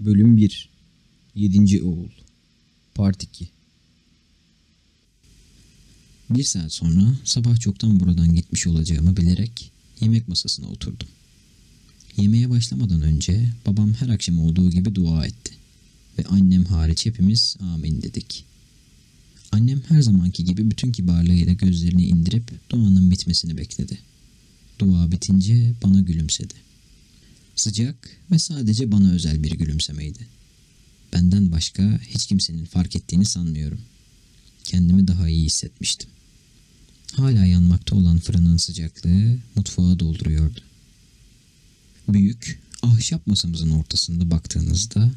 Bölüm 1 7. Oğul Part 2 Bir saat sonra sabah çoktan buradan gitmiş olacağımı bilerek yemek masasına oturdum. Yemeğe başlamadan önce babam her akşam olduğu gibi dua etti. Ve annem hariç hepimiz amin dedik. Annem her zamanki gibi bütün kibarlığıyla gözlerini indirip duanın bitmesini bekledi. Dua bitince bana gülümsedi. Sıcak ve sadece bana özel bir gülümsemeydi. Benden başka hiç kimsenin fark ettiğini sanmıyorum. Kendimi daha iyi hissetmiştim. Hala yanmakta olan fırının sıcaklığı mutfağı dolduruyordu. Büyük, ahşap masamızın ortasında baktığınızda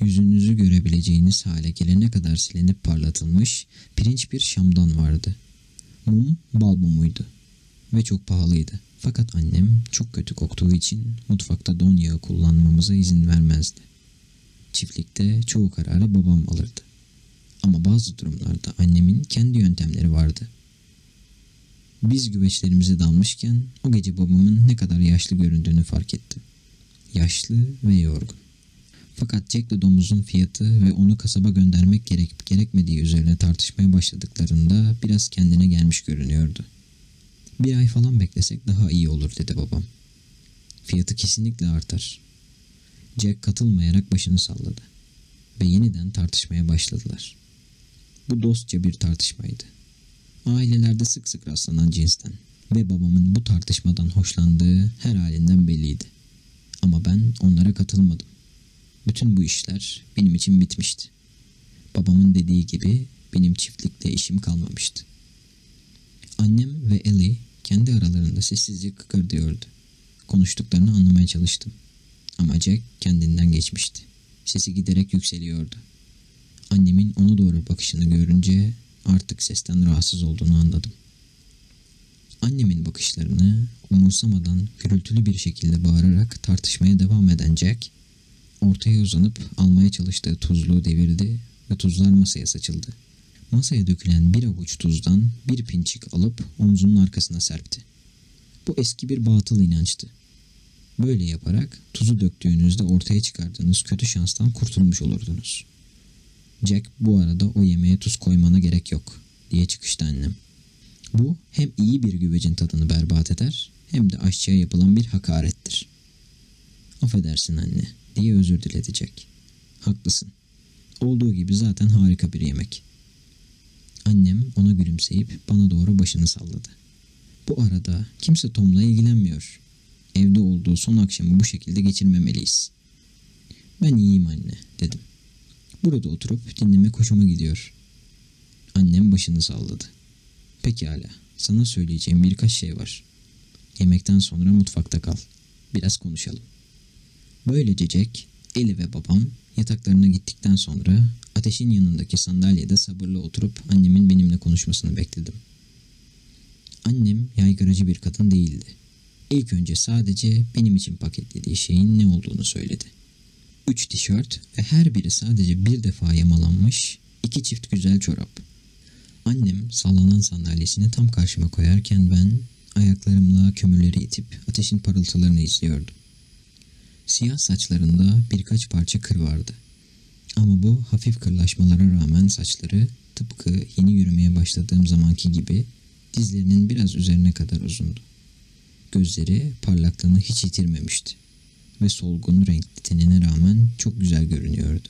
yüzünüzü görebileceğiniz hale gelene kadar silinip parlatılmış pirinç bir şamdan vardı. Mum bal mumuydu ve çok pahalıydı. Fakat annem çok kötü koktuğu için mutfakta don yağı kullanmamıza izin vermezdi. Çiftlikte çoğu kararı babam alırdı. Ama bazı durumlarda annemin kendi yöntemleri vardı. Biz güveçlerimize dalmışken o gece babamın ne kadar yaşlı göründüğünü fark ettim. Yaşlı ve yorgun. Fakat Jack'le domuzun fiyatı ve onu kasaba göndermek gerekip gerekmediği üzerine tartışmaya başladıklarında biraz kendine gelmiş görünüyordu. Bir ay falan beklesek daha iyi olur dedi babam. Fiyatı kesinlikle artar. Jack katılmayarak başını salladı. Ve yeniden tartışmaya başladılar. Bu dostça bir tartışmaydı. Ailelerde sık sık rastlanan cinsten ve babamın bu tartışmadan hoşlandığı her halinden belliydi. Ama ben onlara katılmadım. Bütün bu işler benim için bitmişti. Babamın dediği gibi benim çiftlikte işim kalmamıştı. Annem ve Ellie kendi aralarında sessizce kıkırdıyordu. Konuştuklarını anlamaya çalıştım. Ama Jack kendinden geçmişti. Sesi giderek yükseliyordu. Annemin ona doğru bakışını görünce artık sesten rahatsız olduğunu anladım. Annemin bakışlarını umursamadan gürültülü bir şekilde bağırarak tartışmaya devam eden Jack, ortaya uzanıp almaya çalıştığı tuzluğu devirdi ve tuzlar masaya saçıldı. Masaya dökülen bir avuç tuzdan bir pinçik alıp omzunun arkasına serpti. Bu eski bir batıl inançtı. Böyle yaparak tuzu döktüğünüzde ortaya çıkardığınız kötü şanstan kurtulmuş olurdunuz. Jack bu arada o yemeğe tuz koymana gerek yok diye çıkıştı annem. Bu hem iyi bir güvecin tadını berbat eder hem de aşçıya yapılan bir hakarettir. Affedersin anne diye özür diledi Jack. Haklısın. Olduğu gibi zaten harika bir yemek. Annem ona gülümseyip bana doğru başını salladı. Bu arada kimse Tom'la ilgilenmiyor. Evde olduğu son akşamı bu şekilde geçirmemeliyiz. Ben iyiyim anne dedim. Burada oturup dinlemek hoşuma gidiyor. Annem başını salladı. Pekala, sana söyleyeceğim birkaç şey var. Yemekten sonra mutfakta kal. Biraz konuşalım. Böylece Jack, Eli ve babam yataklarına gittikten sonra ateşin yanındaki sandalyede sabırla oturup annemin benimle konuşmasını bekledim. Annem yaygaracı bir kadın değildi. İlk önce sadece benim için paketlediği şeyin ne olduğunu söyledi. Üç tişört ve her biri sadece bir defa yamalanmış iki çift güzel çorap. Annem sallanan sandalyesini tam karşıma koyarken ben ayaklarımla kömürleri itip ateşin parıltılarını izliyordum. Siyah saçlarında birkaç parça kır vardı. Ama bu hafif kırlaşmalara rağmen saçları tıpkı yeni yürümeye başladığım zamanki gibi dizlerinin biraz üzerine kadar uzundu. Gözleri parlaklığını hiç yitirmemişti ve solgun renkli tenine rağmen çok güzel görünüyordu.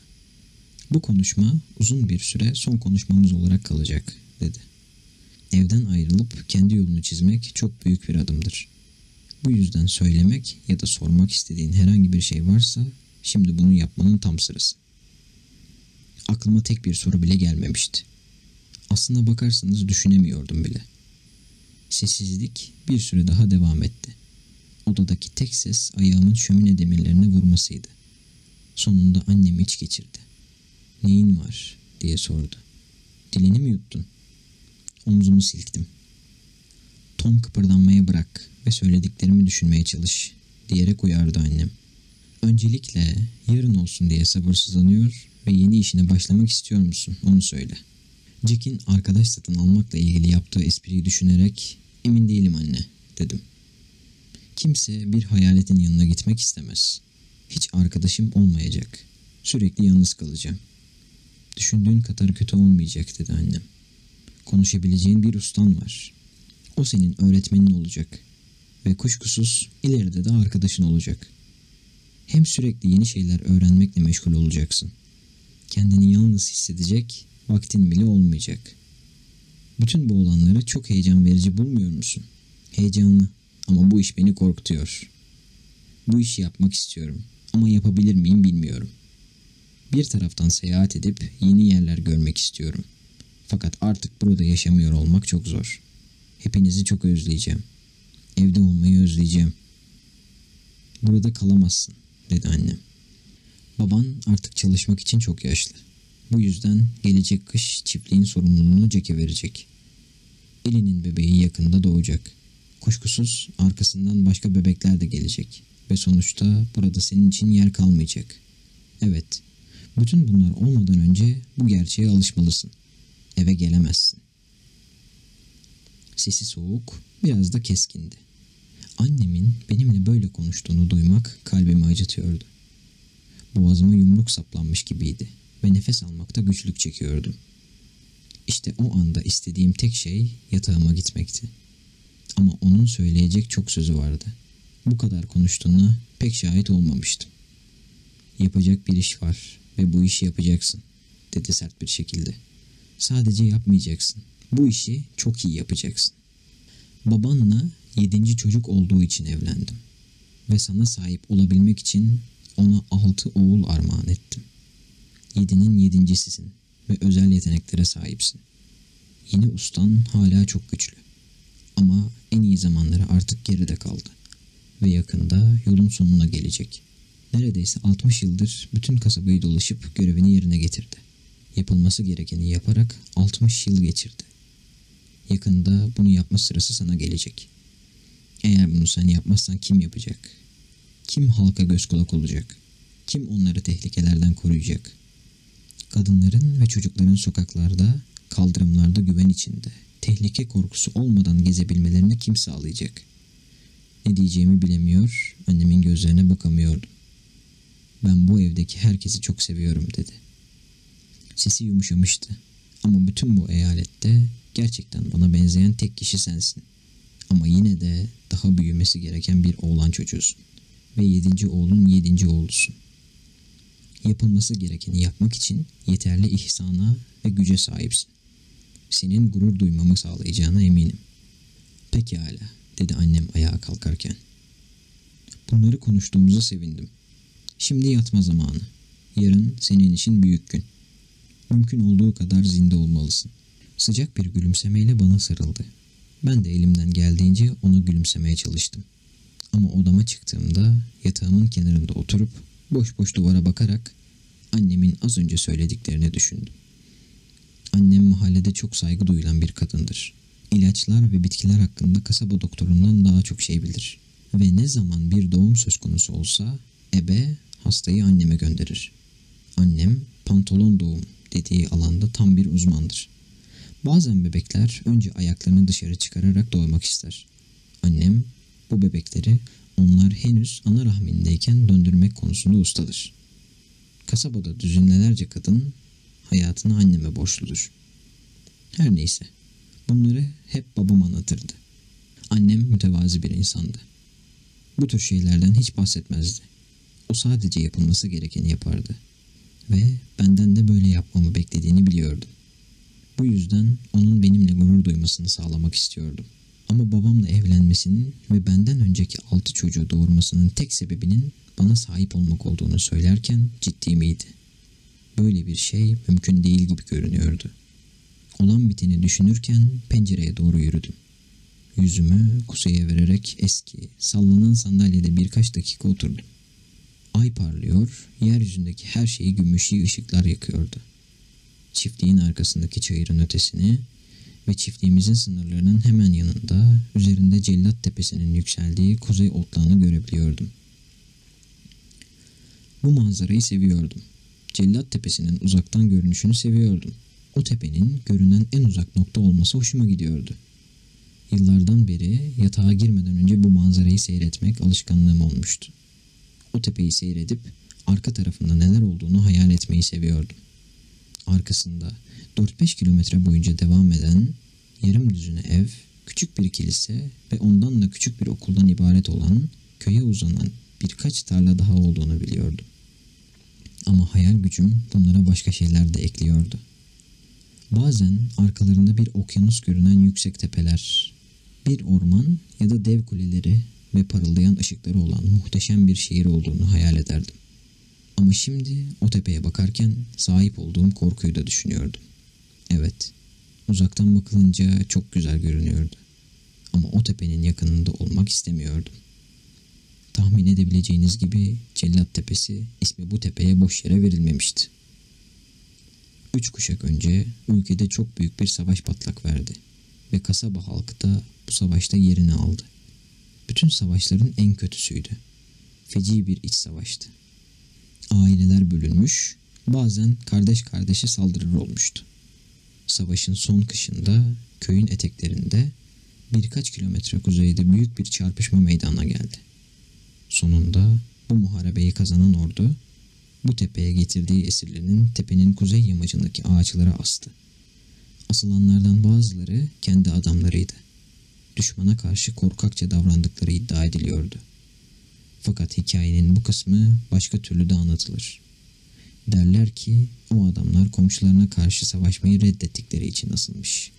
Bu konuşma uzun bir süre son konuşmamız olarak kalacak dedi. Evden ayrılıp kendi yolunu çizmek çok büyük bir adımdır. Bu yüzden söylemek ya da sormak istediğin herhangi bir şey varsa şimdi bunu yapmanın tam sırası. Aklıma tek bir soru bile gelmemişti. Aslına bakarsanız düşünemiyordum bile. Sessizlik bir süre daha devam etti. Odadaki tek ses ayağımın şömine demirlerine vurmasıydı. Sonunda annem iç geçirdi. Neyin var diye sordu. Dilini mi yuttun? Omzumu silktim. Tom kıpırdanmayı bırak ve söylediklerimi düşünmeye çalış diyerek uyardı annem. Öncelikle yarın olsun diye sabırsızlanıyor ve yeni işine başlamak istiyor musun onu söyle. Jack'in arkadaş satın almakla ilgili yaptığı espriyi düşünerek emin değilim anne dedim. Kimse bir hayaletin yanına gitmek istemez. Hiç arkadaşım olmayacak. Sürekli yalnız kalacağım. Düşündüğün kadar kötü olmayacak dedi annem. Konuşabileceğin bir ustan var. O senin öğretmenin olacak. Ve kuşkusuz ileride de arkadaşın olacak. Hem sürekli yeni şeyler öğrenmekle meşgul olacaksın. Kendini yalnız hissedecek, vaktin bile olmayacak. Bütün bu olanları çok heyecan verici bulmuyor musun? Heyecanlı ama bu iş beni korkutuyor. Bu işi yapmak istiyorum ama yapabilir miyim bilmiyorum. Bir taraftan seyahat edip yeni yerler görmek istiyorum. Fakat artık burada yaşamıyor olmak çok zor. Hepinizi çok özleyeceğim. Evde olmayı özleyeceğim. Burada kalamazsın, dedi annem. Baban artık çalışmak için çok yaşlı. Bu yüzden gelecek kış çiftliğin sorumluluğunu Jack'e verecek. Elinin bebeği yakında doğacak. Kuşkusuz arkasından başka bebekler de gelecek. Ve sonuçta burada senin için yer kalmayacak. Evet, bütün bunlar olmadan önce bu gerçeğe alışmalısın. Eve gelemezsin. Sesi soğuk, biraz da keskindi. Annemin benimle böyle konuştuğunu duymak kalbimi acıtıyordu. Boğazıma yumruk saplanmış gibiydi ve nefes almakta güçlük çekiyordum. İşte o anda istediğim tek şey yatağıma gitmekti. Ama onun söyleyecek çok sözü vardı. Bu kadar konuştuğuna pek şahit olmamıştım. Yapacak bir iş var ve bu işi yapacaksın, dedi sert bir şekilde. Sadece yapmayacaksın. Bu işi çok iyi yapacaksın. Babanla yedinci çocuk olduğu için evlendim. Ve sana sahip olabilmek için ona altı oğul armağan ettim. Yedinin yedincisisin ve özel yeteneklere sahipsin. Yeni ustan hala çok güçlü. Ama en iyi zamanları artık geride kaldı. Ve yakında yolun sonuna gelecek. Neredeyse 60 yıldır bütün kasabayı dolaşıp görevini yerine getirdi. Yapılması gerekeni yaparak 60 yıl geçirdi. Yakında bunu yapma sırası sana gelecek. Eğer bunu sen yapmazsan kim yapacak? Kim halka göz kulak olacak? Kim onları tehlikelerden koruyacak? Kadınların ve çocukların sokaklarda, kaldırımlarda güven içinde, tehlike korkusu olmadan gezebilmelerini kim sağlayacak? Ne diyeceğimi bilemiyor, annemin gözlerine bakamıyordum. Ben bu evdeki herkesi çok seviyorum dedi. Sesi yumuşamıştı. Ama bütün bu eyalette gerçekten bana benzeyen tek kişi sensin. Ama yine de daha büyümesi gereken bir oğlan çocuğusun. Ve yedinci oğlun yedinci oğlusun. Yapılması gerekeni yapmak için yeterli ihsana ve güce sahipsin. Senin gurur duymamı sağlayacağına eminim. Pekala, dedi annem ayağa kalkarken. Bunları konuştuğumuza sevindim. Şimdi yatma zamanı. Yarın senin için büyük gün. Mümkün olduğu kadar zinde olmalısın. Sıcak bir gülümsemeyle bana sarıldı. Ben de elimden geldiğince ona gülümsemeye çalıştım. Ama odama çıktığımda yatağımın kenarında oturup boş boş duvara bakarak annemin az önce söylediklerini düşündüm. Annem mahallede çok saygı duyulan bir kadındır. İlaçlar ve bitkiler hakkında kasaba doktorundan daha çok şey bilir. Ve ne zaman bir doğum söz konusu olsa ebe hastayı anneme gönderir. Annem pantolon doğum dediği alanda tam bir uzmandır. Bazen bebekler önce ayaklarını dışarı çıkararak doğmak ister. Annem bu bebekleri onlar henüz ana rahmindeyken döndürmek konusunda ustadır. Kasabada düzinlerce kadın hayatını anneme borçludur. Her neyse bunları hep babam anlatırdı. Annem mütevazi bir insandı. Bu tür şeylerden hiç bahsetmezdi. O sadece yapılması gerekeni yapardı. Ve benden de böyle yapmamı beklediğini biliyordum. Bu yüzden onun benimle gurur duymasını sağlamak istiyordum. Ama babamla evlenmesinin ve benden önceki altı çocuğu doğurmasının tek sebebinin bana sahip olmak olduğunu söylerken ciddi miydi? Böyle bir şey mümkün değil gibi görünüyordu. Olan biteni düşünürken pencereye doğru yürüdüm. Yüzümü kuzeye vererek eski, sallanan sandalyede birkaç dakika oturdum. Ay parlıyor, yeryüzündeki her şeyi gümüşü ışıklar yakıyordu. Çiftliğin arkasındaki çayırın ötesini ve çiftliğimizin sınırlarının hemen yanında üzerinde Cellat Tepesi'nin yükseldiği kuzey otlağını görebiliyordum. Bu manzarayı seviyordum. Cellat Tepesi'nin uzaktan görünüşünü seviyordum. O tepenin görünen en uzak nokta olması hoşuma gidiyordu. Yıllardan beri yatağa girmeden önce bu manzarayı seyretmek alışkanlığım olmuştu. o tepeyi seyredip arka tarafında neler olduğunu hayal etmeyi seviyordum. Arkasında 4-5 kilometre boyunca devam eden yarım düzine ev, küçük bir kilise ve ondan da küçük bir okuldan ibaret olan köye uzanan birkaç tarla daha olduğunu biliyordum. Ama hayal gücüm bunlara başka şeyler de ekliyordu. Bazen arkalarında bir okyanus görünen yüksek tepeler, bir orman ya da dev kuleleri ve parıldayan ışıkları olan muhteşem bir şehir olduğunu hayal ederdim. Ama şimdi o tepeye bakarken sahip olduğum korkuyu da düşünüyordum. Evet, uzaktan bakılınca çok güzel görünüyordu. Ama o tepenin yakınında olmak istemiyordum. Tahmin edebileceğiniz gibi Cellat Tepesi ismi bu tepeye boş yere verilmemişti. Üç kuşak önce ülkede çok büyük bir savaş patlak verdi ve kasaba halkı da bu savaşta yerini aldı. Bütün savaşların en kötüsüydü. Feci bir iç savaştı. Aileler bölünmüş, bazen kardeş kardeşe saldırır olmuştu. Savaşın son kışında köyün eteklerinde birkaç kilometre kuzeyde büyük bir çarpışma meydana geldi. Sonunda bu muharebeyi kazanan ordu bu tepeye getirdiği esirlerin tepenin kuzey yamacındaki ağaçlara astı. Asılanlardan bazıları kendi adamlarıydı. Düşmana karşı korkakça davrandıkları iddia ediliyordu. Fakat hikayenin bu kısmı başka türlü de anlatılır. Derler ki o adamlar komşularına karşı savaşmayı reddettikleri için asılmış.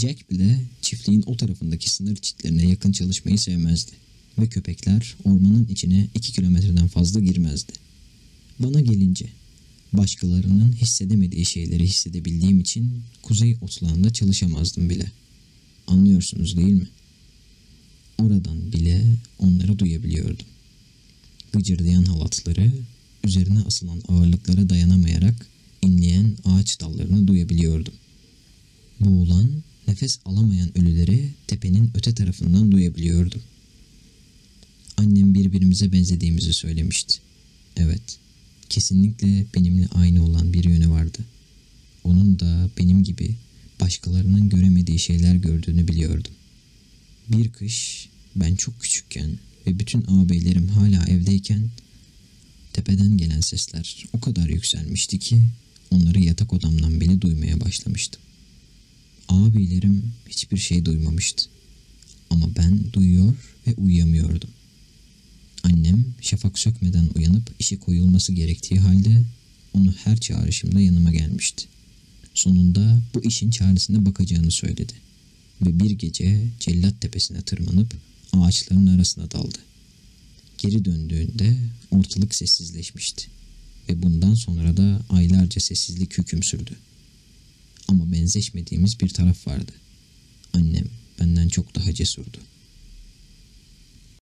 Jack bile çiftliğin o tarafındaki sınır çitlerine yakın çalışmayı sevmezdi ve köpekler ormanın içine iki kilometreden fazla girmezdi. Bana gelince başkalarının hissedemediği şeyleri hissedebildiğim için kuzey otlağında çalışamazdım bile. Anlıyorsunuz değil mi? Oradan bile onları duyabiliyordum. Gıcırdayan halatları, üzerine asılan ağırlıklara dayanamayarak inleyen ağaç dallarını duyabiliyordum. Boğulan, nefes alamayan ölüleri tepenin öte tarafından duyabiliyordum. Annem birbirimize benzediğimizi söylemişti. Evet, kesinlikle benimle aynı olan bir yönü vardı. Onun da benim gibi başkalarının göremediği şeyler gördüğünü biliyordum. Bir kış ben çok küçükken ve bütün ağabeylerim hala evdeyken tepeden gelen sesler o kadar yükselmişti ki onları yatak odamdan bile duymaya başlamıştım. Ağabeylerim hiçbir şey duymamıştı. Ama ben duyuyor ve uyuyamıyordum. Annem şafak sökmeden uyanıp işe koyulması gerektiği halde onu her çağrışımda yanıma gelmişti. Sonunda bu işin çaresine bakacağını söyledi ve bir gece cellat tepesine tırmanıp ağaçların arasına daldı. Geri döndüğünde ortalık sessizleşmişti ve bundan sonra da aylarca sessizlik hüküm sürdü. Ama benzeşmediğimiz bir taraf vardı. Annem benden çok daha cesurdu.